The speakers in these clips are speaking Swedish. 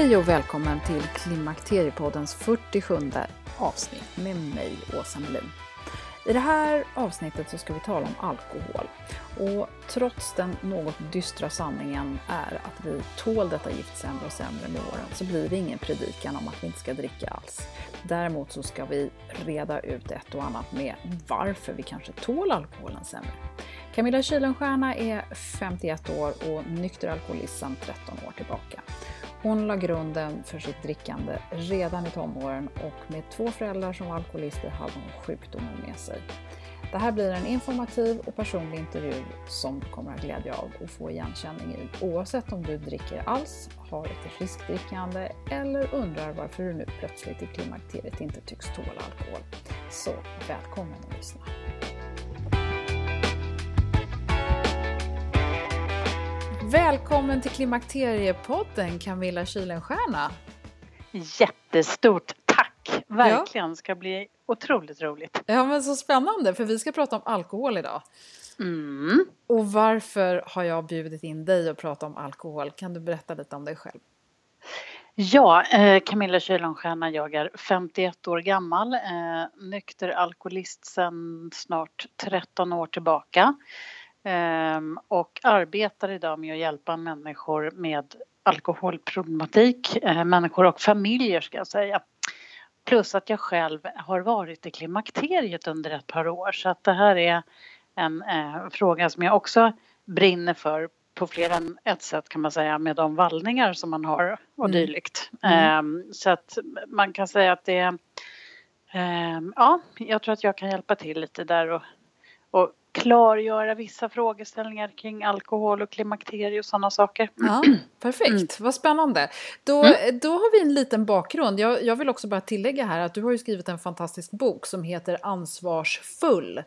Hej och välkommen till Klimakteriepoddens 47 avsnitt med mig, Åsa Melin. I det här avsnittet så ska vi tala om alkohol. Och trots den något dystra sanningen är att vi tål detta gift sämre och sämre med åren så blir det ingen predikan om att vi inte ska dricka alls. Däremot så ska vi reda ut ett och annat med varför vi kanske tål alkoholen sämre. Camilla Kylenstierna är 51 år och nykter alkoholist sedan 13 år tillbaka. Hon la grunden för sitt drickande redan i tonåren och med två föräldrar som var alkoholister hade hon sjukdomen med sig. Det här blir en informativ och personlig intervju som du kommer att ha glädje av och få igenkänning i oavsett om du dricker alls, har ett riskdrickande eller undrar varför du nu plötsligt i klimakteriet inte tycks tåla alkohol. Så välkommen att lyssna! Välkommen till Klimakteriepodden Camilla Kylenstierna. Jättestort tack! Verkligen, ja. ska bli otroligt roligt. Ja men så spännande för vi ska prata om alkohol idag. Mm. Och varför har jag bjudit in dig att prata om alkohol? Kan du berätta lite om dig själv? Ja, eh, Camilla Kylenstierna, jag är 51 år gammal, eh, nykter alkoholist sedan snart 13 år tillbaka. Ehm, och arbetar idag med att hjälpa människor med alkoholproblematik, eh, människor och familjer ska jag säga. Plus att jag själv har varit i klimakteriet under ett par år så att det här är en eh, fråga som jag också brinner för på fler än ett sätt kan man säga med de vallningar som man har och mm. dylikt. Mm. Eh, så att man kan säga att det eh, ja, jag tror att jag kan hjälpa till lite där och, och klargöra vissa frågeställningar kring alkohol och klimakterie och sådana saker. Ja, perfekt, mm. vad spännande. Då, mm. då har vi en liten bakgrund. Jag, jag, vill också bara tillägga här att du har ju skrivit en fantastisk bok som heter Ansvarsfull.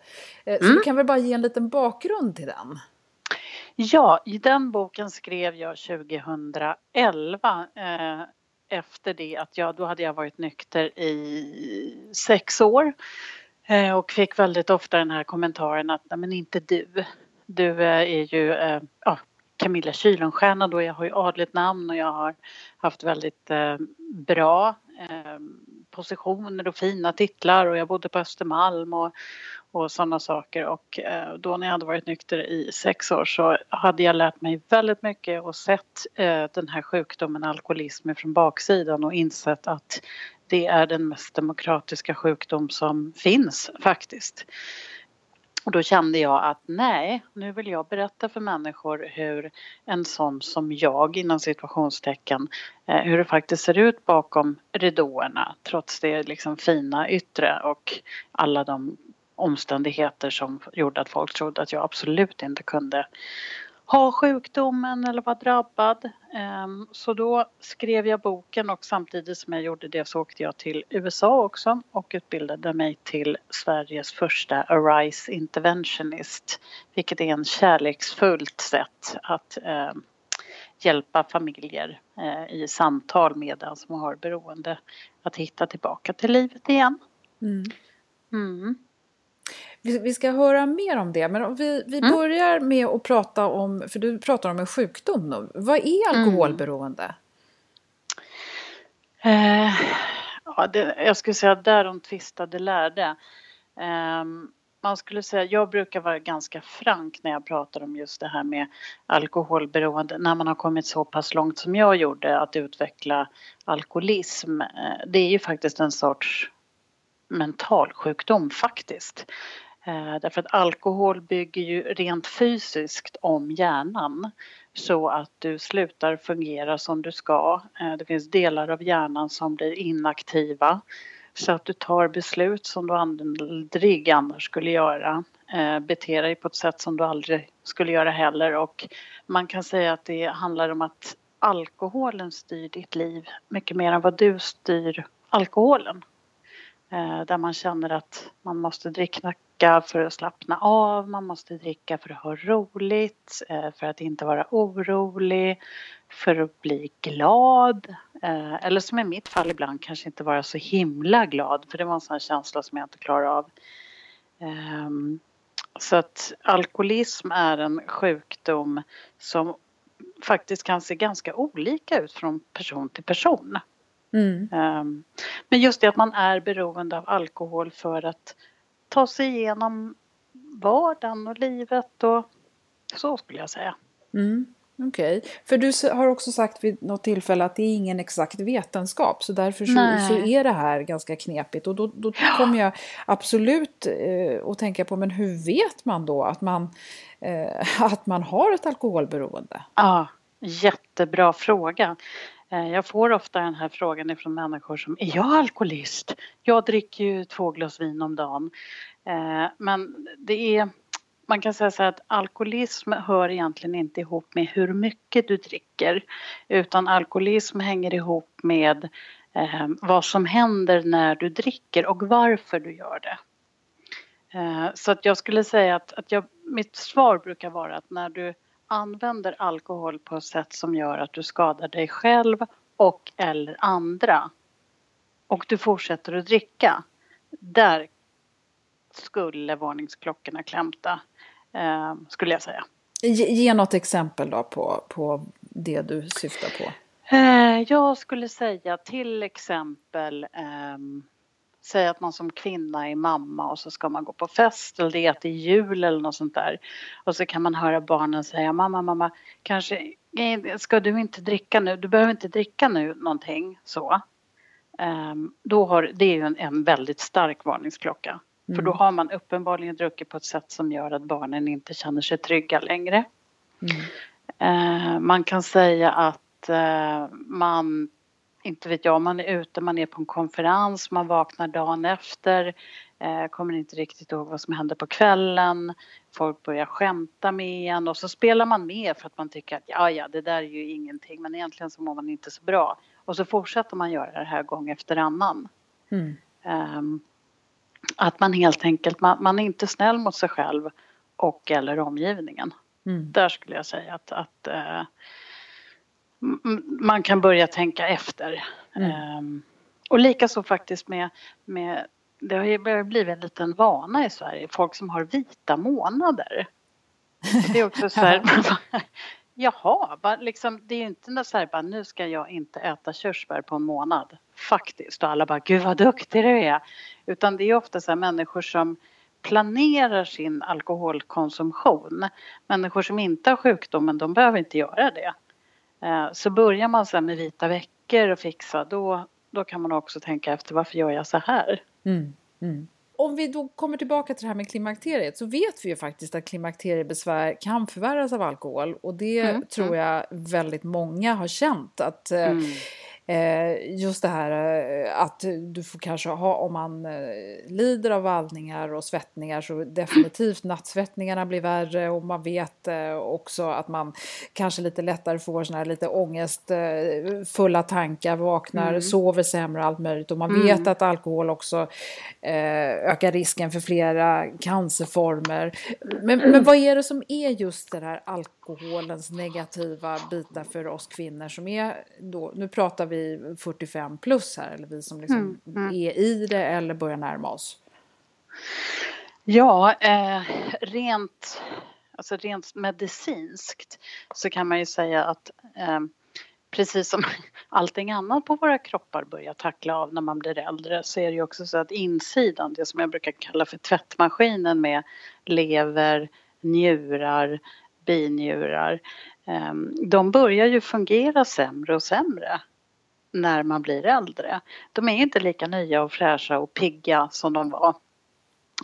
Eh, så mm. du kan väl bara ge en liten bakgrund till den? Ja, i den boken skrev jag 2011 eh, efter det att jag, då hade jag varit nykter i sex år Eh, och fick väldigt ofta den här kommentaren att nej men inte du. Du eh, är ju eh, ja, Camilla Kylenstierna då, jag har ju adligt namn och jag har haft väldigt bra positioner och fina titlar och jag bodde på Östermalm och, och sådana saker och då när jag hade varit nykter i sex år så hade jag lärt mig väldigt mycket och sett den här sjukdomen alkoholism från baksidan och insett att det är den mest demokratiska sjukdom som finns faktiskt. Och då kände jag att nej, nu vill jag berätta för människor hur en sån som jag inom situationstecken, eh, hur det faktiskt ser ut bakom ridåerna trots det liksom fina yttre och alla de omständigheter som gjorde att folk trodde att jag absolut inte kunde ha sjukdomen eller vara drabbad. Ehm, så då skrev jag boken och samtidigt som jag gjorde det så åkte jag till USA också och utbildade mig till Sveriges första Arise Interventionist vilket är en kärleksfullt sätt att ehm, hjälpa familjer eh, i samtal med den som har beroende att hitta tillbaka till livet igen. Mm. Mm. Vi, vi ska höra mer om det, men vi, vi mm. börjar med att prata om, för du pratar om en sjukdom nu. Vad är mm. alkoholberoende? Mm. Eh, ja, det, jag skulle säga där de tvistade lärde. Eh, man skulle säga, jag brukar vara ganska frank när jag pratar om just det här med alkoholberoende när man har kommit så pass långt som jag gjorde att utveckla alkoholism. Eh, det är ju faktiskt en sorts mentalsjukdom faktiskt. Eh, därför att alkohol bygger ju rent fysiskt om hjärnan så att du slutar fungera som du ska. Eh, det finns delar av hjärnan som blir inaktiva så att du tar beslut som du aldrig annars skulle göra. Eh, Beter dig på ett sätt som du aldrig skulle göra heller och man kan säga att det handlar om att alkoholen styr ditt liv mycket mer än vad du styr alkoholen. Där man känner att man måste dricka dricka för att slappna av, man måste dricka för att ha roligt, eh, för att inte vara orolig, för att bli glad. Eh, eller som i mitt fall ibland kanske inte vara så himla glad för det var en sån känsla som jag inte klarar av. Ehm, så att alkoholism är en sjukdom som faktiskt kan se ganska olika ut från person till person. Mm. Ehm, men just det att man är beroende av alkohol för att ta sig igenom vardagen och livet och så skulle jag säga. Mm, Okej, okay. för du har också sagt vid något tillfälle att det är ingen exakt vetenskap så därför så, så är det här ganska knepigt och då, då ja. kommer jag absolut eh, att tänka på men hur vet man då att man, eh, att man har ett alkoholberoende? Ja, jättebra fråga. Eh, jag får ofta den här frågan från människor som är jag alkoholist? Jag dricker ju två glas vin om dagen. Eh, men det är, man kan säga så här att alkoholism hör egentligen inte ihop med hur mycket du dricker utan alkoholism hänger ihop med eh, vad som händer när du dricker och varför du gör det. Så att jag skulle säga att, att jag, mitt svar brukar vara att när du använder alkohol på ett sätt som gör att du skadar dig själv och eller andra och du fortsätter att dricka, där skulle varningsklockorna klämta, eh, skulle jag säga. Ge, ge något exempel då på, på det du syftar på. Eh, jag skulle säga till exempel eh, Säg att man som kvinna är mamma och så ska man gå på fest eller det är att det är jul eller något sånt där. Och så kan man höra barnen säga mamma, mamma, kanske ska du inte dricka nu, du behöver inte dricka nu någonting så. Um, då har, det är ju en, en väldigt stark varningsklocka. Mm. För då har man uppenbarligen druckit på ett sätt som gör att barnen inte känner sig trygga längre. Mm. Uh, man kan säga att uh, man inte vet jag, man är ute, man är på en konferens, man vaknar dagen efter, eh, kommer inte riktigt ihåg vad som hände på kvällen, folk börjar skämta med en och så spelar man med för att man tycker att ja, ja, det där är ju ingenting, men egentligen så mår man inte så bra. Och så fortsätter man göra det här gång efter annan. Mm. Um, att man helt enkelt, man, man, är inte snäll mot sig själv och eller omgivningen. Mm. Där skulle jag säga att, att uh, man kan börja tänka efter. Mm. Um, och likaså faktiskt med, med det har ju börjat bli en liten vana i Sverige, folk som har vita månader. Det är också så här, jaha, bara liksom, det är ju inte så här bara nu ska jag inte äta körsbär på en månad. Faktiskt, och alla bara gud vad duktig du är. Utan det är ofta så här människor som planerar sin alkoholkonsumtion. Människor som inte har sjukdomen, de behöver inte göra det. Eh, så börjar man sen med vita veckor och fixa då, då kan man också tänka efter varför gör jag så här? Mm, mm. Om vi då kommer tillbaka till det här med klimakteriet så vet vi ju faktiskt att klimakteriebesvär kan förvärras av alkohol och det mm, tror mm. jag väldigt många har känt att eh, mm. Just det här eh, att du får kanske ha, om man eh, lider av vallningar och svettningar så definitivt nattsvettningarna blir värre och man vet också att man kanske lite lättare får såna här lite ångestfulla tankar, vaknar, mm. sover sämre allt möjligt och man mm. vet att alkohol också ökar risken för flera cancerformer. Men, men vad är det som är just det här alkoholens negativa bitar för oss kvinnor som är då, nu pratar vi vi 45 plus här eller vi som liksom mm, mm. är i det eller börjar närma oss? Ja, eh, rent, alltså rent medicinskt så kan man ju säga att eh, precis som allting annat på våra kroppar börjar tackla av när man blir äldre så är det ju också så att insidan, det som jag brukar kalla för tvättmaskinen med lever, njurar, binjurar, ehm, de börjar ju fungera sämre och sämre när man blir äldre. De är inte lika nya och fräscha och pigga som de var.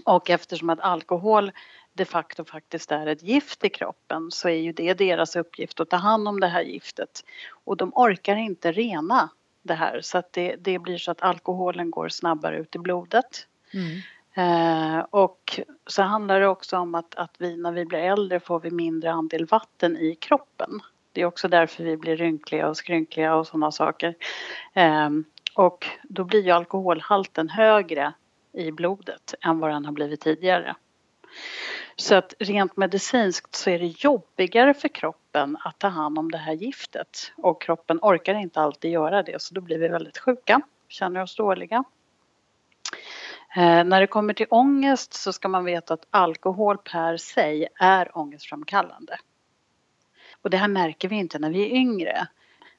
Och eftersom att alkohol de facto faktiskt är ett gift i kroppen så är ju det deras uppgift att ta hand om det här giftet. Och de orkar inte rena det här så att det, det blir så att alkoholen går snabbare ut i blodet. Mm. Eh, och så handlar det också om att, att vi när vi blir äldre får vi mindre andel vatten i kroppen. Det är också därför vi blir rynkliga och skrynkliga och sådana saker. Eh, och då blir ju alkoholhalten högre i blodet än vad den har blivit tidigare. Så att rent medicinskt så är det jobbigare för kroppen att ta hand om det här giftet och kroppen orkar inte alltid göra det så då blir vi väldigt sjuka, känner oss dåliga. Eh, när det kommer till ångest så ska man veta att alkohol per sig är ångestframkallande. Och det här märker vi inte när vi är yngre.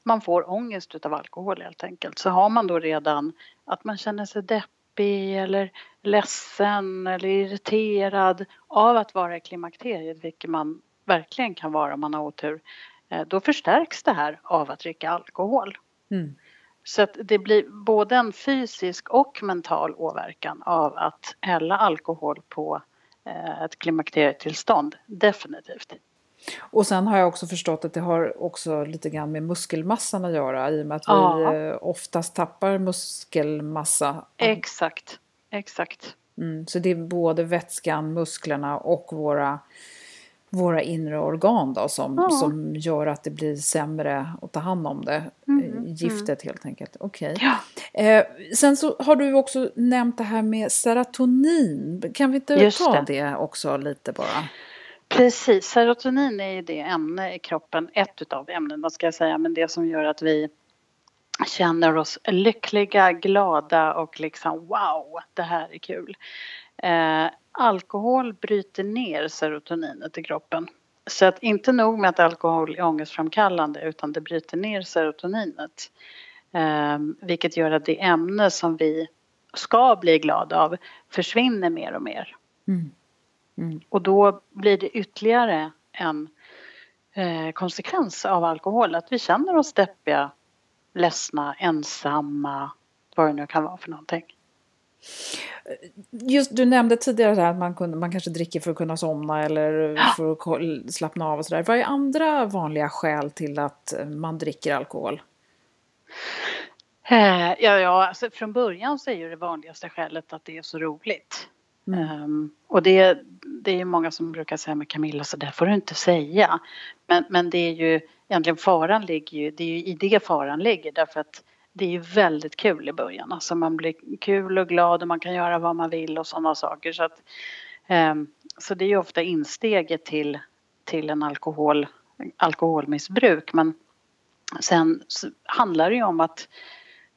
Man får ångest utav alkohol helt enkelt. Så har man då redan att man känner sig deppig eller ledsen eller irriterad av att vara i klimakteriet, vilket man verkligen kan vara om man har otur, eh, då förstärks det här av att dricka alkohol. Mm. Så att det blir både en fysisk och mental åverkan av att hälla alkohol på eh, ett klimakterietillstånd, definitivt. Och sen har jag också förstått att det har också lite grann med muskelmassan att göra i och med att ja. vi eh, oftast tappar muskelmassa. Exakt, exakt. Mm, så det är både vätskan, musklerna och våra, våra inre organ då som, ja. som gör att det blir sämre att ta hand om det. Mm, mm. Giftet mm. helt enkelt. Okej. Okay. Ja. Eh, sen så har du också nämnt det här med serotonin. Kan vi inte Just ta det. det också lite bara? Precis, serotonin är ju det ämne i kroppen, ett utav ämnena ska jag säga, men det som gör att vi känner oss lyckliga, glada och liksom wow, det här är kul. Eh, alkohol bryter ner serotoninet i kroppen. Så att inte nog med att alkohol är ångestframkallande utan det bryter ner serotoninet. Eh, vilket gör att det ämne som vi ska bli glada av försvinner mer och mer. Mm. Mm. Och då blir det ytterligare en eh, konsekvens av alkohol, att vi känner oss deppiga, ledsna, ensamma, vad det nu kan vara för någonting. Just, du nämnde tidigare att man, kunde, man kanske dricker för att kunna somna eller ja. för att slappna av och sådär. Vad är andra vanliga skäl till att man dricker alkohol? Eh, ja, ja alltså från början så är ju det vanligaste skälet att det är så roligt. Mm. Um, och det, det är många som brukar säga med Camilla så där får du inte säga. Men, men det är ju egentligen faran ligger ju, det är ju i det faran ligger därför att det är ju väldigt kul i början. Alltså man blir kul och glad och man kan göra vad man vill och sådana saker. Så, att, eh, så det är ju ofta insteget till, till en alkohol, alkoholmissbruk. Men sen handlar det ju om att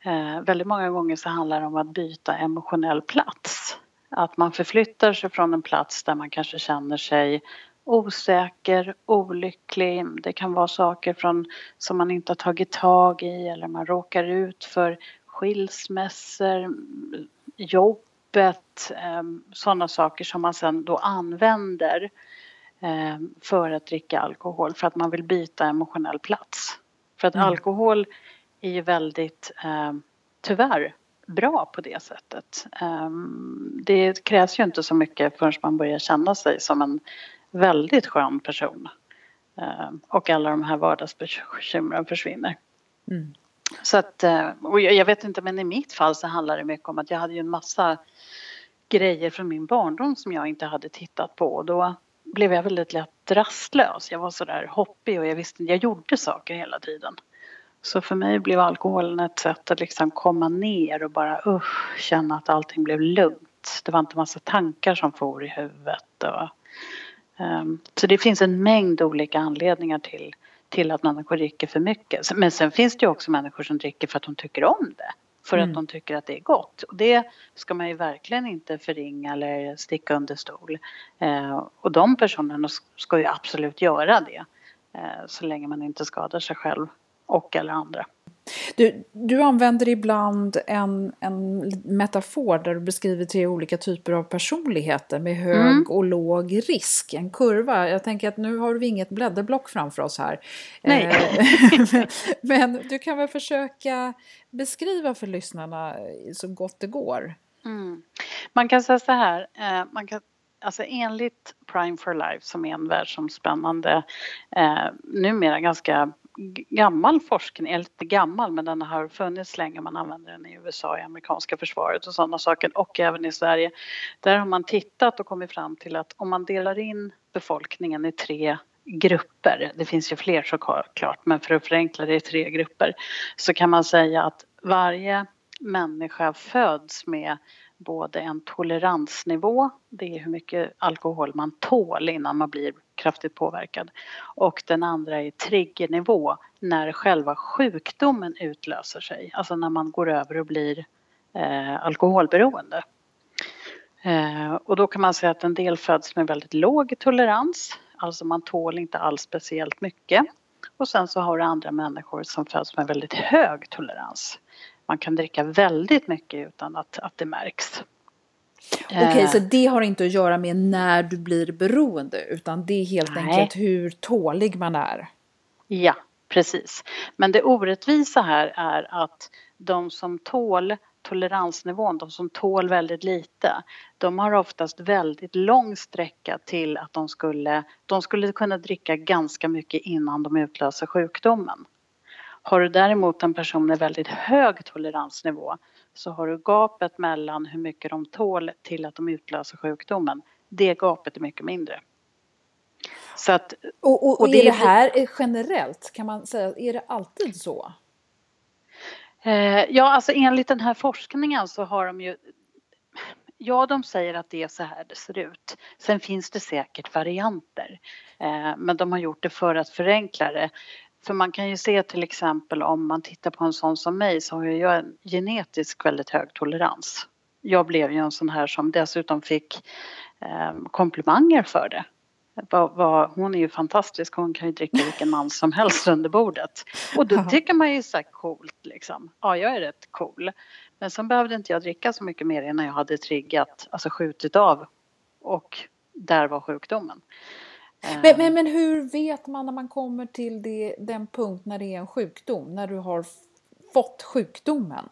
eh, väldigt många gånger så handlar det om att byta emotionell plats. Att man förflyttar sig från en plats där man kanske känner sig osäker, olycklig. Det kan vara saker från, som man inte har tagit tag i eller man råkar ut för skilsmässor, jobbet, ehm, sådana saker som man sen då använder ehm, för att dricka alkohol för att man vill byta emotionell plats. För att mm. alkohol är ju väldigt, ehm, tyvärr, bra på det sättet. Det krävs ju inte så mycket förrän man börjar känna sig som en väldigt skön person. Ehm, och alla de här vardagsbekymren försvinner. Mm. Så att, eh, och jag vet inte men i mitt fall så handlar det mycket om att jag hade ju en massa grejer från min barndom som jag inte hade tittat på och då blev jag väldigt lätt rastlös. Jag var sådär hoppig och jag visste jag gjorde saker hela tiden. Så för mig blev alkoholen ett sätt att liksom komma ner och bara usch, känna att allting blev lugnt. Det var inte massa tankar som for i huvudet. Och, så det finns en mängd olika anledningar till, till att människor dricker för mycket. Men sen finns det ju också människor som dricker för att de tycker om det. för mm. att de tycker att det är gott. Och det ska man ju verkligen inte förringa eller sticka under stol. Eh, och de personerna ska ju absolut göra det eh, så länge man inte skadar sig själv och eller andra. Du, du använder ibland en, en metafor där du beskriver tre olika typer av personligheter med hög mm. och låg risk, en kurva. Jag tänker att nu har vi inget blädderblock framför oss här. Nej. men, men du kan väl försöka beskriva för lyssnarna så gott det går. Mm. Man kan säga så här, eh, man kan Alltså enligt Prime for Life som är en världsomspännande, eh, numera ganska gammal forskning, eller lite gammal men den har funnits länge, man använder den i USA, i amerikanska försvaret och sådana saker och även i Sverige. Där har man tittat och kommit fram till att om man delar in befolkningen i tre grupper, det finns ju fler såklart men för att förenkla det i tre grupper, så kan man säga att varje människa föds med både en toleransnivå, det är hur mycket alkohol man tål innan man blir kraftigt påverkad. Och den andra är triggernivå, när själva sjukdomen utlöser sig, alltså när man går över och blir eh, alkoholberoende. Eh, och då kan man säga att en del föds med väldigt låg tolerans, alltså man tål inte alls speciellt mycket. Och sen så har du andra människor som föds med väldigt hög tolerans man kan dricka väldigt mycket utan att, att det märks. Okej, okay, så eh. det har inte att göra med när du blir beroende utan det är helt Nej. enkelt hur tålig man är? Ja, precis. Men det orättvisa här är att de som tål toleransnivån, de som tål väldigt lite, de har oftast väldigt lång sträcka till att de skulle, de skulle kunna dricka ganska mycket innan de utlöser sjukdomen. Har du däremot en person med väldigt hög toleransnivå så har du gapet mellan hur mycket de tål till att de utlöser sjukdomen. Det gapet är mycket mindre. Så att, och, och, och det är det här generellt? Kan man säga, är det alltid så? Eh, ja, alltså enligt den här forskningen så har de ju Ja, de säger att det är så här det ser ut. Sen finns det säkert varianter. Eh, men de har gjort det för att förenkla det. För man kan ju se till exempel om man tittar på en sån som mig så har jag en genetisk väldigt hög tolerans. Jag blev ju en sån här som dessutom fick eh, komplimanger för det. Va, va, hon är ju fantastisk, hon kan ju dricka vilken man som helst under bordet. Och då tycker man ju så här coolt liksom. Ja, jag är rätt cool. Men sen behövde inte jag dricka så mycket mer innan jag hade triggat, alltså skjutit av. Och där var sjukdomen. Men, men, men hur vet man när man kommer till det, den punkt när det är en sjukdom, när du har fått sjukdomen?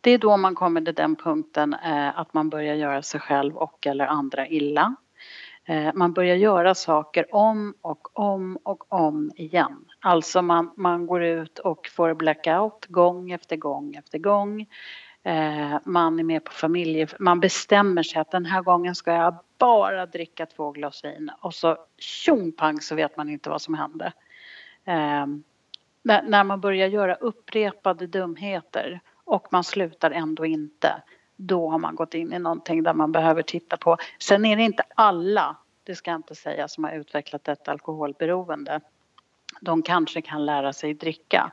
Det är då man kommer till den punkten eh, att man börjar göra sig själv och eller andra illa. Eh, man börjar göra saker om och om och om igen. Alltså man, man går ut och får blackout gång efter gång efter gång. Eh, man är med på familje... Man bestämmer sig att den här gången ska jag bara dricka två glas vin och så tjong pang så vet man inte vad som hände. Eh, när man börjar göra upprepade dumheter och man slutar ändå inte, då har man gått in i någonting där man behöver titta på. Sen är det inte alla, det ska jag inte säga, som har utvecklat ett alkoholberoende. De kanske kan lära sig dricka.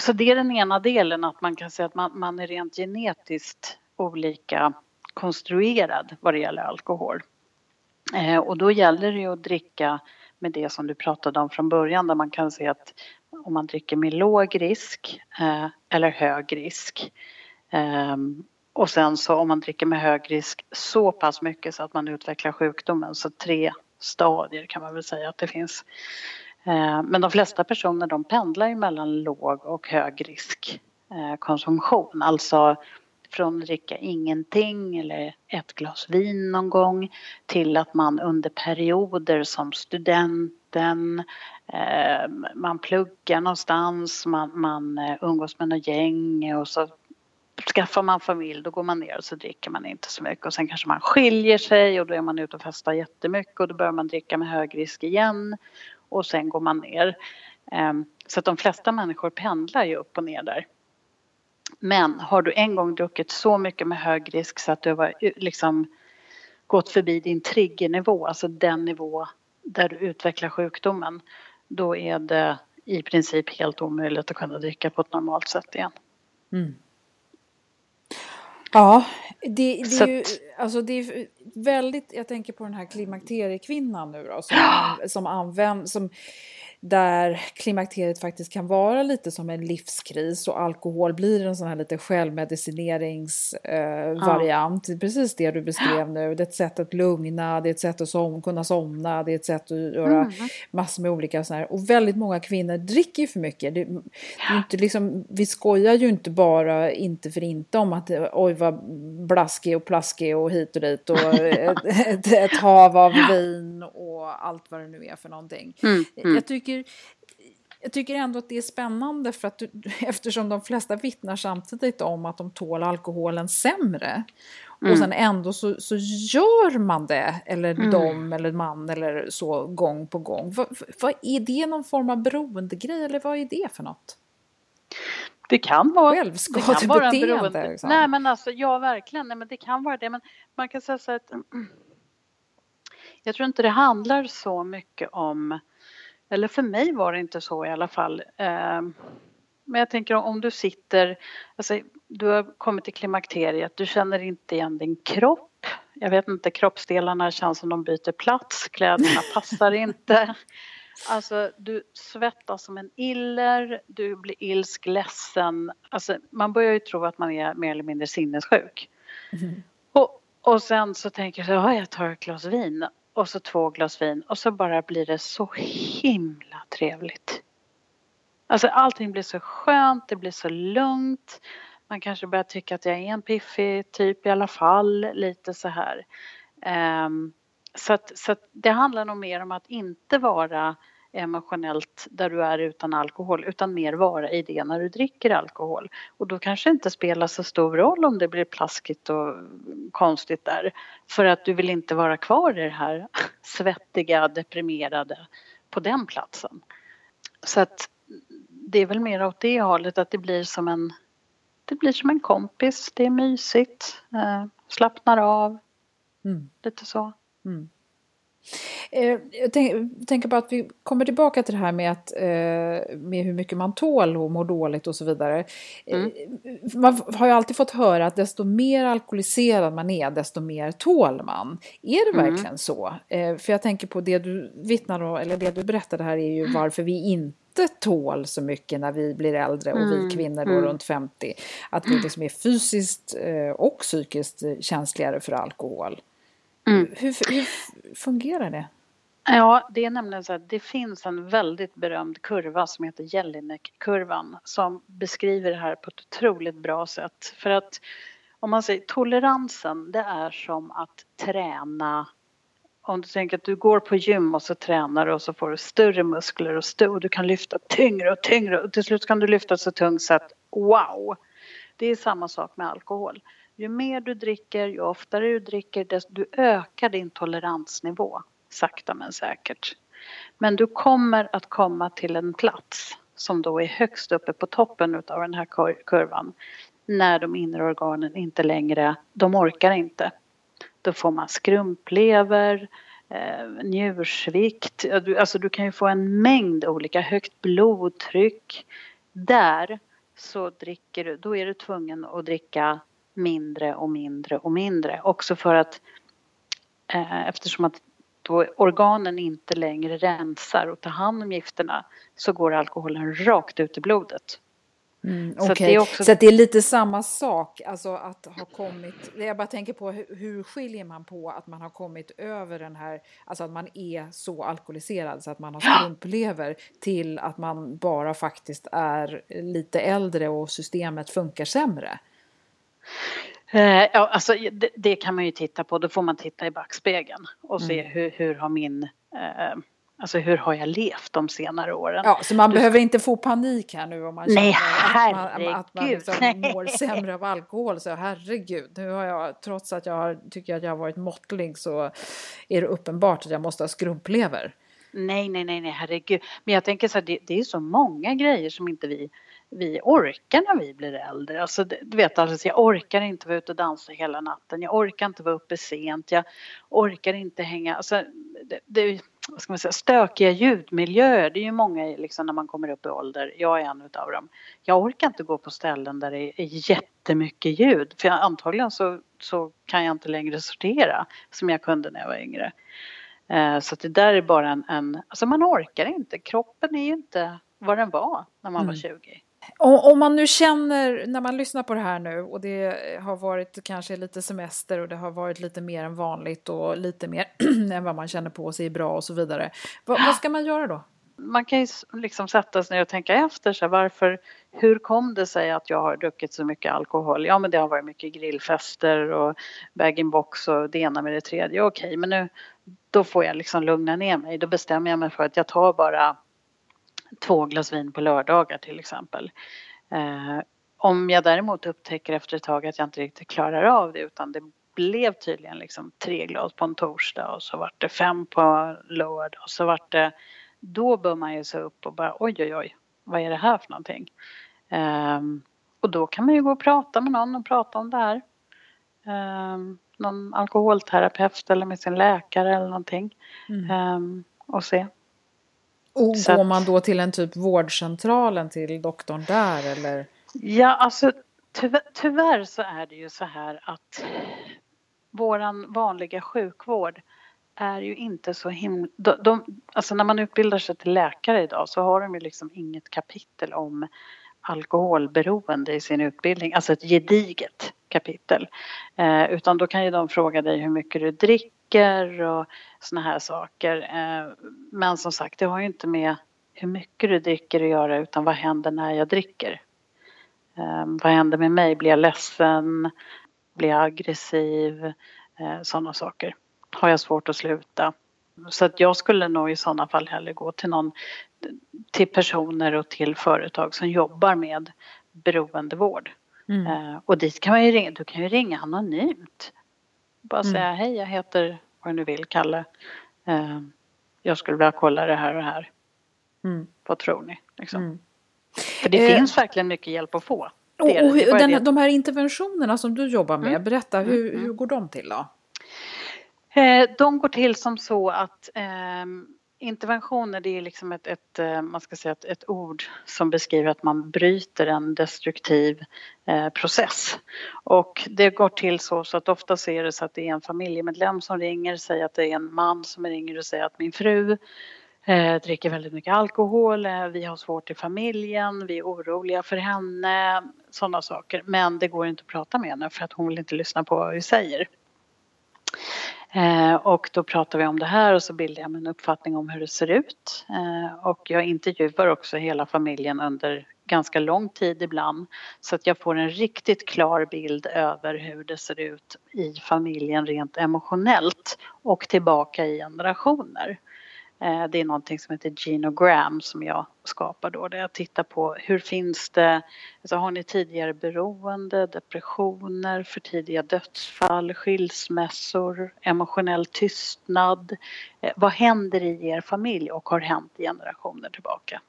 Så det är den ena delen, att man kan säga att man, man är rent genetiskt olika konstruerad vad det gäller alkohol. Eh, och då gäller det ju att dricka med det som du pratade om från början där man kan se att om man dricker med låg risk eh, eller hög risk. Eh, och sen så om man dricker med hög risk så pass mycket så att man utvecklar sjukdomen. Så tre stadier kan man väl säga att det finns. Eh, men de flesta personer de pendlar mellan låg och hög risk eh, konsumtion. Alltså från att dricka ingenting eller ett glas vin någon gång till att man under perioder som studenten, eh, man pluggar någonstans, man, man umgås med något gäng och så skaffar man familj då går man ner och så dricker man inte så mycket och sen kanske man skiljer sig och då är man ute och festar jättemycket och då börjar man dricka med hög risk igen och sen går man ner. Ehm, så att de flesta människor pendlar ju upp och ner där. Men har du en gång druckit så mycket med hög risk så att du har liksom gått förbi din triggernivå, alltså den nivå där du utvecklar sjukdomen, då är det i princip helt omöjligt att kunna dricka på ett normalt sätt igen. Mm. Ja, det, det är ju alltså det är väldigt, jag tänker på den här klimakteriekvinnan nu då som, ja. som använder, som där klimakteriet faktiskt kan vara lite som en livskris och alkohol blir en sån här lite självmedicineringsvariant. Eh, ja. Precis det du beskrev nu. Det är ett sätt att lugna, det är ett sätt att som, kunna somna, det är ett sätt att göra mm. massor med olika sådana här. Och väldigt många kvinnor dricker för mycket. Det, det inte liksom, vi skojar ju inte bara, inte för inte, om att oj vad blaskig och plaskig och hit och dit och ett, ett, ett hav av vin och allt vad det nu är för någonting. Mm. Mm. Jag tycker tycker, jag tycker ändå att det är spännande för att du, eftersom de flesta vittnar samtidigt om att de tål alkoholen sämre. Mm. Och sen ändå så, så gör man det, eller mm. de eller man eller så gång på gång. Vad, vad, är det någon form av beroendegrej eller vad är det för något? Det kan vara Självskadebeteende. Liksom. Nej men alltså ja verkligen, nej, men det kan vara det. Men man kan säga så att jag tror inte det handlar så mycket om eller för mig var det inte så i alla fall. Ehm, men jag tänker om du sitter, alltså du har kommit till klimakteriet, du känner inte igen din kropp. Jag vet inte, kroppsdelarna känns som de byter plats, kläderna passar inte. Alltså du svettas som en iller, du blir ilsk, ledsen. Alltså, man börjar ju tro att man är mer eller mindre sinnessjuk. Mm. Och, och sen så tänker jag så här, jag tar ett glas vin och så två glas vin och så bara blir det så himla trevligt. Alltså allting blir så skönt, det blir så lugnt. Man kanske börjar tycka att jag är en piffig typ i alla fall, lite så här. Um, så att, så att det handlar nog mer om att inte vara emotionellt där du är utan alkohol utan mer vara i det när du dricker alkohol. Och då kanske det inte spelar så stor roll om det blir plaskigt och konstigt där. För att du vill inte vara kvar i det här svettiga, deprimerade på den platsen. Så att det är väl mer åt det hållet att det blir som en det blir som en kompis, det är mysigt, eh, slappnar av, mm. lite så. Mm. Eh, jag tänker på att vi kommer tillbaka till det här med, att, eh, med hur mycket man tål och mår dåligt och så vidare. Eh, mm. Man har ju alltid fått höra att desto mer alkoholiserad man är, desto mer tål man. Är det mm. verkligen så? För jag tänker på det du vittnar om, eller det du berättade här är ju mm. varför vi inte tål så mycket när vi blir äldre och vi mm. kvinnor då mm. runt 50. Att vi liksom är fysiskt och psykiskt känsligare för alkohol. Mm. Hur, hur fungerar det? Ja, det är nämligen så att det finns en väldigt berömd kurva som heter Jelinek-kurvan som beskriver det här på ett otroligt bra sätt. För att om man säger toleransen, det är som att träna om du tänker att du går på gym och så tränar du och så får du större muskler och, stö och du kan lyfta tyngre och tyngre och till slut kan du lyfta så tungt så att wow! Det är samma sak med alkohol. Ju mer du dricker, ju oftare du dricker, desto du ökar din toleransnivå sakta men säkert. Men du kommer att komma till en plats som då är högst uppe på toppen av den här kurvan när de inre organen inte längre, de orkar inte. Då får man skrumplever, eh, njursvikt, alltså du kan ju få en mängd olika, högt blodtryck. Där så dricker du, då är du tvungen att dricka mindre och mindre och mindre. Också för att eh, eftersom att då organen inte längre rensar och tar hand om gifterna så går alkoholen rakt ut i blodet. Mm, okay. Så, det är också... så det är lite samma sak, alltså att ha kommit, jag bara tänker på hur, hur skiljer man på att man har kommit över den här, alltså att man är så alkoholiserad så att man har skrumplever till att man bara faktiskt är lite äldre och systemet funkar sämre. Eh, ja, alltså, det, det, kan man ju titta på. Då får man titta i backspegeln och se mm. hur, hur har min eh, Alltså hur har jag levt de senare åren? Ja, så man du... behöver inte få panik här nu om man Nej, känner att man, att man liksom mår sämre av alkohol. Så herregud, nu har jag, trots att jag har, tycker att jag har varit måttlig så är det uppenbart att jag måste ha skrumplever. Nej, nej, nej, nej, herregud. Men jag tänker så här, det, det är så många grejer som inte vi vi orkar när vi blir äldre. Alltså, du vet, alltså, jag orkar inte vara ute och dansa hela natten. Jag orkar inte vara uppe sent. Jag orkar inte hänga... Alltså, det, det, vad ska man säga, stökiga ljudmiljöer. Det är ju många liksom, när man kommer upp i ålder. Jag är en av dem. Jag orkar inte gå på ställen där det är jättemycket ljud. För jag, antagligen så, så kan jag inte längre sortera som jag kunde när jag var yngre. Eh, så det där är bara en, en... Alltså man orkar inte. Kroppen är ju inte vad den var när man mm. var 20. Om man nu känner, när man lyssnar på det här nu och det har varit kanske lite semester och det har varit lite mer än vanligt och lite mer än vad man känner på sig är bra och så vidare. vad, vad ska man göra då? Man kan ju liksom sätta sig ner och tänka efter så här. varför, hur kom det sig att jag har druckit så mycket alkohol? Ja men det har varit mycket grillfester och bag-in-box och det ena med det tredje. Okej men nu då får jag liksom lugna ner mig. Då bestämmer jag mig för att jag tar bara två glas vin på lördagar till exempel. Eh, om jag däremot upptäcker efter ett tag att jag inte riktigt klarar av det utan det blev tydligen liksom tre glas på en torsdag och så vart det fem på lördag och så vart det då bör man ju se upp och bara oj oj oj vad är det här för någonting? Um, och då kan man ju gå och prata med någon och prata om det här. Um, någon alkoholterapeut eller med sin läkare eller någonting. Mm. Um, och se och så går man då till en typ vårdcentralen till doktorn där eller? Ja, alltså tyvärr, tyvärr så är det ju så här att våran vanliga sjukvård är ju inte så himla... De, de, alltså när man utbildar sig till läkare idag så har de ju liksom inget kapitel om alkoholberoende i sin utbildning, alltså ett gediget kapitel. Eh, utan då kan ju de fråga dig hur mycket du dricker och såna här saker. Eh, men som sagt, det har ju inte med hur mycket du dricker att göra utan vad händer när jag dricker? Eh, vad händer med mig? Blir jag ledsen? Blir jag aggressiv? Eh, sådana saker. Har jag svårt att sluta? Så att jag skulle nog i sådana fall hellre gå till någon, till personer och till företag som jobbar med beroendevård. Mm. Och dit kan man ju ringa, du kan ju ringa anonymt. Bara mm. säga hej jag heter vad du vill Kalle. Uh, jag skulle vilja kolla det här och det här. Mm. Vad tror ni? Liksom. Mm. För det uh, finns verkligen mycket hjälp att få. Och, och den, de här interventionerna som du jobbar med, mm. berätta hur, mm. hur går de till då? Eh, de går till som så att eh, interventioner det är liksom ett, ett, eh, man ska säga ett, ett, ord som beskriver att man bryter en destruktiv eh, process. Och det går till så, så att ofta är det så att det är en familjemedlem som ringer, säger att det är en man som ringer och säger att min fru eh, dricker väldigt mycket alkohol, eh, vi har svårt i familjen, vi är oroliga för henne, sådana saker. Men det går inte att prata med henne för att hon vill inte lyssna på vad vi säger. Eh, och då pratar vi om det här och så bildar jag mig en uppfattning om hur det ser ut. Eh, och jag intervjuar också hela familjen under ganska lång tid ibland så att jag får en riktigt klar bild över hur det ser ut i familjen rent emotionellt och tillbaka i generationer. Eh, det är någonting som heter genogram som jag skapar då där jag tittar på hur finns det, alltså har ni tidigare beroende, depressioner, för tidiga dödsfall, skilsmässor, emotionell tystnad. Eh, vad händer i er familj och har hänt generationer tillbaka?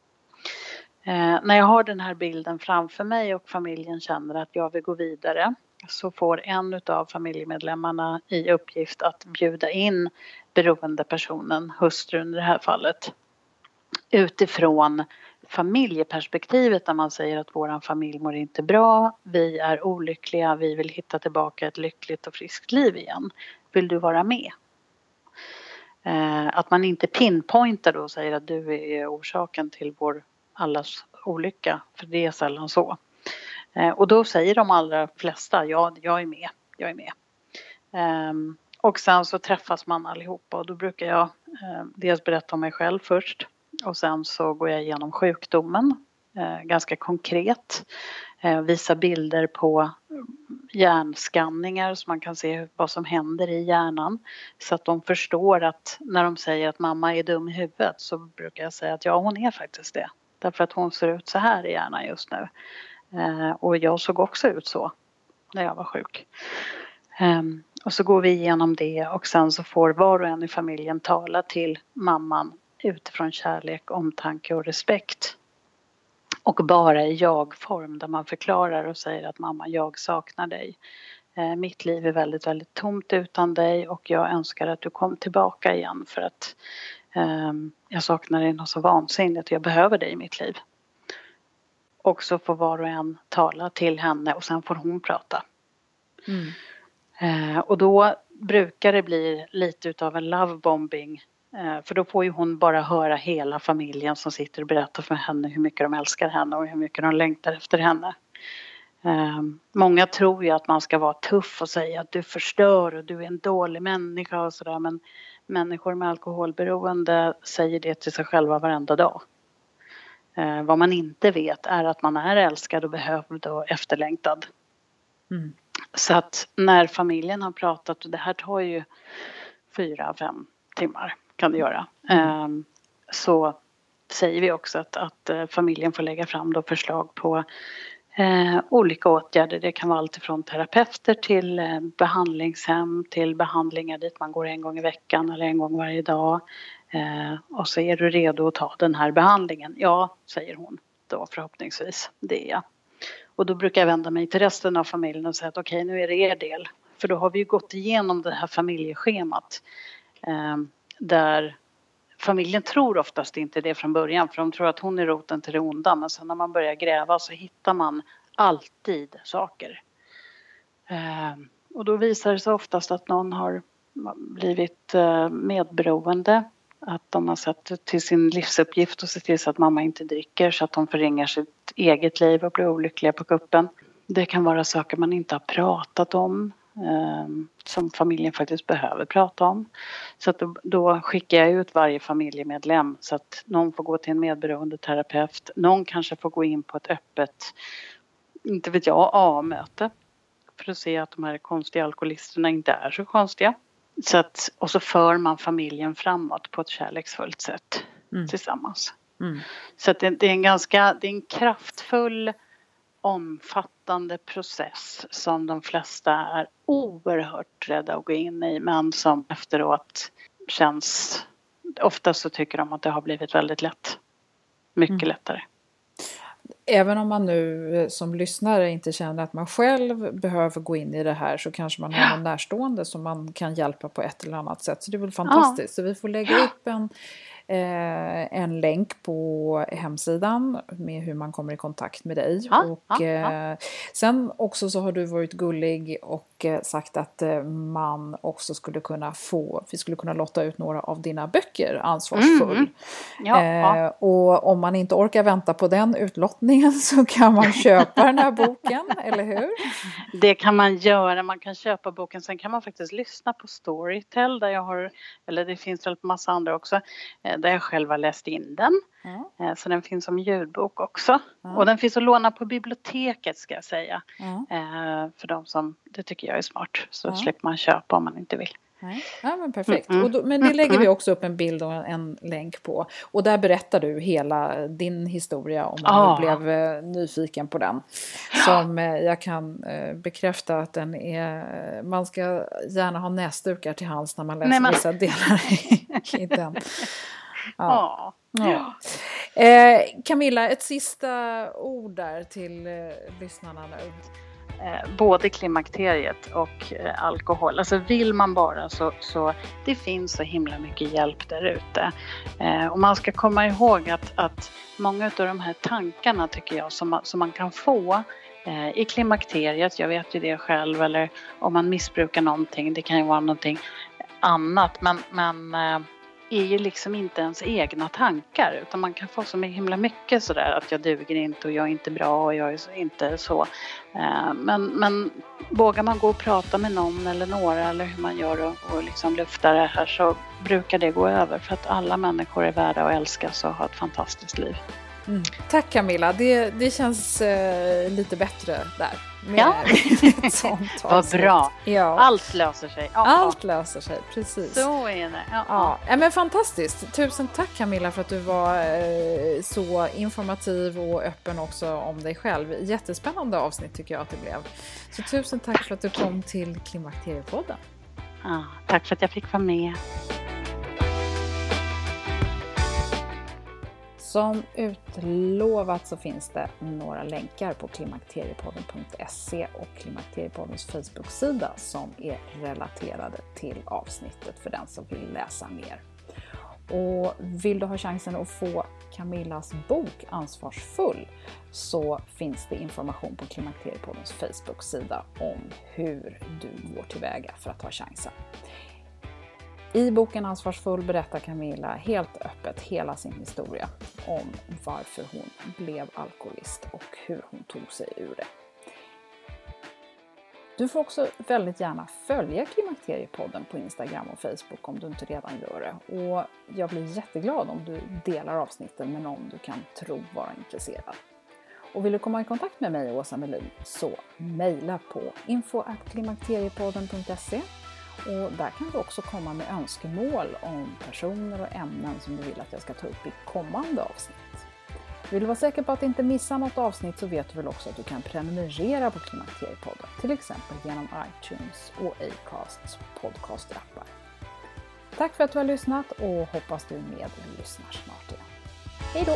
Eh, när jag har den här bilden framför mig och familjen känner att jag vill gå vidare så får en av familjemedlemmarna i uppgift att bjuda in beroendepersonen, hustrun i det här fallet, utifrån familjeperspektivet där man säger att våran familj mår inte bra, vi är olyckliga, vi vill hitta tillbaka ett lyckligt och friskt liv igen. Vill du vara med? Eh, att man inte pinpointar då och säger att du är orsaken till vår allas olycka, för det är sällan så. Eh, och då säger de allra flesta, ja, jag är med, jag är med. Ehm, och sen så träffas man allihopa och då brukar jag eh, dels berätta om mig själv först och sen så går jag igenom sjukdomen eh, ganska konkret. Eh, visa bilder på hjärnskanningar så man kan se vad som händer i hjärnan. Så att de förstår att när de säger att mamma är dum i huvudet så brukar jag säga att ja hon är faktiskt det. Därför att hon ser ut så här i hjärnan just nu. Eh, och jag såg också ut så när jag var sjuk. Um, och så går vi igenom det och sen så får var och en i familjen tala till mamman utifrån kärlek, omtanke och respekt. Och bara i jag-form där man förklarar och säger att mamma, jag saknar dig. Eh, mitt liv är väldigt, väldigt tomt utan dig och jag önskar att du kom tillbaka igen för att um, jag saknar dig något så vansinnigt och jag behöver dig i mitt liv. Och så får var och en tala till henne och sen får hon prata. Mm. Eh, och då brukar det bli lite utav en lovebombing eh, för då får ju hon bara höra hela familjen som sitter och berättar för henne hur mycket de älskar henne och hur mycket de längtar efter henne. Eh, många tror ju att man ska vara tuff och säga att du förstör och du är en dålig människa och sådär men människor med alkoholberoende säger det till sig själva varenda dag. Eh, vad man inte vet är att man är älskad och behövd och efterlängtad. Mm. Så att när familjen har pratat, och det här tar ju fyra, fem timmar kan det göra. Mm. Så säger vi också att, att eh, familjen får lägga fram då förslag på eh, olika åtgärder. Det kan vara allt från terapeuter till eh, behandlingshem till behandlingar dit man går en gång i veckan eller en gång varje dag. Eh, och så är du redo att ta den här behandlingen? Ja, säger hon då förhoppningsvis. Det är jag. Och då brukar jag vända mig till resten av familjen och säga att okej, okay, nu är det er del. För då har vi ju gått igenom det här familjeschemat eh, där familjen tror oftast inte det från början för de tror att hon är roten till det onda men sen när man börjar gräva så hittar man alltid saker. Eh, och då visar det sig oftast att någon har blivit eh, medberoende att de har sett till sin livsuppgift att se till så att mamma inte dricker så att de förringar sitt eget liv och blir olyckliga på kuppen. Det kan vara saker man inte har pratat om eh, som familjen faktiskt behöver prata om. Så att då, då, skickar jag ut varje familjemedlem så att någon får gå till en medberoende terapeut. Någon kanske får gå in på ett öppet, inte vet jag, A-möte för att se att de här konstiga alkoholisterna inte är så konstiga. Så att, och så för man familjen framåt på ett kärleksfullt sätt mm. tillsammans. Mm. Så att det, det, är en ganska, det är en kraftfull omfattande process som de flesta är oerhört rädda att gå in i men som efteråt känns, ofta så tycker de att det har blivit väldigt lätt. Mycket mm. lättare. Även om man nu eh, som lyssnare inte känner att man själv behöver gå in i det här så kanske man har någon närstående som man kan hjälpa på ett eller annat sätt. Så det är väl fantastiskt. Ja. Så vi får lägga upp en en länk på hemsidan med hur man kommer i kontakt med dig. Ja, och, ja, ja. Eh, sen också så har du varit gullig och eh, sagt att eh, man också skulle kunna få, vi skulle kunna lotta ut några av dina böcker ansvarsfull. Mm. Eh, och om man inte orkar vänta på den utlottningen så kan man köpa den här boken, eller hur? Det kan man göra, man kan köpa boken, sen kan man faktiskt lyssna på Storytel där jag har, eller det finns väl massa andra också, där jag själv har läst in den. Mm. Så den finns som ljudbok också. Mm. Och den finns att låna på biblioteket ska jag säga. Mm. För de som, det tycker jag är smart. Så slipper man köpa om man inte vill. Nej. Ja men perfekt. Mm. Då, men det lägger vi också upp en bild och en länk på. Och där berättar du hela din historia om man ah. blev eh, nyfiken på den. Som eh, jag kan eh, bekräfta att den är, man ska gärna ha näsdukar till hands när man läser Nej, men... vissa delar i den. Ja. ja. Eh, Camilla, ett sista ord där till eh, lyssnarna nu. Eh, både klimakteriet och eh, alkohol. Alltså vill man bara så, så det finns så himla mycket hjälp där ute. Eh, och man ska komma ihåg att, att många av de här tankarna tycker jag som man, som man kan få eh, i klimakteriet, jag vet ju det själv, eller om man missbrukar någonting, det kan ju vara någonting annat, men, men är ju liksom inte ens egna tankar utan man kan få så himla mycket sådär att jag duger inte och jag är inte bra och jag är inte så. Eh, men, men vågar man gå och prata med någon eller några eller hur man gör och, och liksom lufta det här så brukar det gå över för att alla människor är värda att älskas och ha ett fantastiskt liv. Mm. Tack Camilla, det, det känns eh, lite bättre där. Med, ja. ett sånt Vad bra. Ja. Allt löser sig. Ja. Allt löser sig, precis. Så är det. Ja. Ja. men fantastiskt. Tusen tack Camilla för att du var eh, så informativ och öppen också om dig själv. Jättespännande avsnitt tycker jag att det blev. Så tusen tack för att du kom till Klimakteriepodden. Ja, tack för att jag fick vara med. Som utlovat så finns det några länkar på klimakteriepodden.se och Klimakteriepoddens Facebook-sida som är relaterade till avsnittet för den som vill läsa mer. Och vill du ha chansen att få Camillas bok Ansvarsfull så finns det information på Klimakteriepoddens Facebook-sida om hur du går tillväga för att ha chansen. I boken Ansvarsfull berättar Camilla helt öppet hela sin historia om varför hon blev alkoholist och hur hon tog sig ur det. Du får också väldigt gärna följa Klimakteriepodden på Instagram och Facebook om du inte redan gör det. Och jag blir jätteglad om du delar avsnitten med någon du kan tro vara intresserad. Och vill du komma i kontakt med mig, Åsa Melin, så mejla på info.klimakteriepodden.se och där kan du också komma med önskemål om personer och ämnen som du vill att jag ska ta upp i kommande avsnitt. Vill du vara säker på att inte missa något avsnitt så vet du väl också att du kan prenumerera på Klimakteriepodden, till exempel genom iTunes och Acasts podcastappar. Tack för att du har lyssnat och hoppas du är med och lyssnar snart igen. Hej då!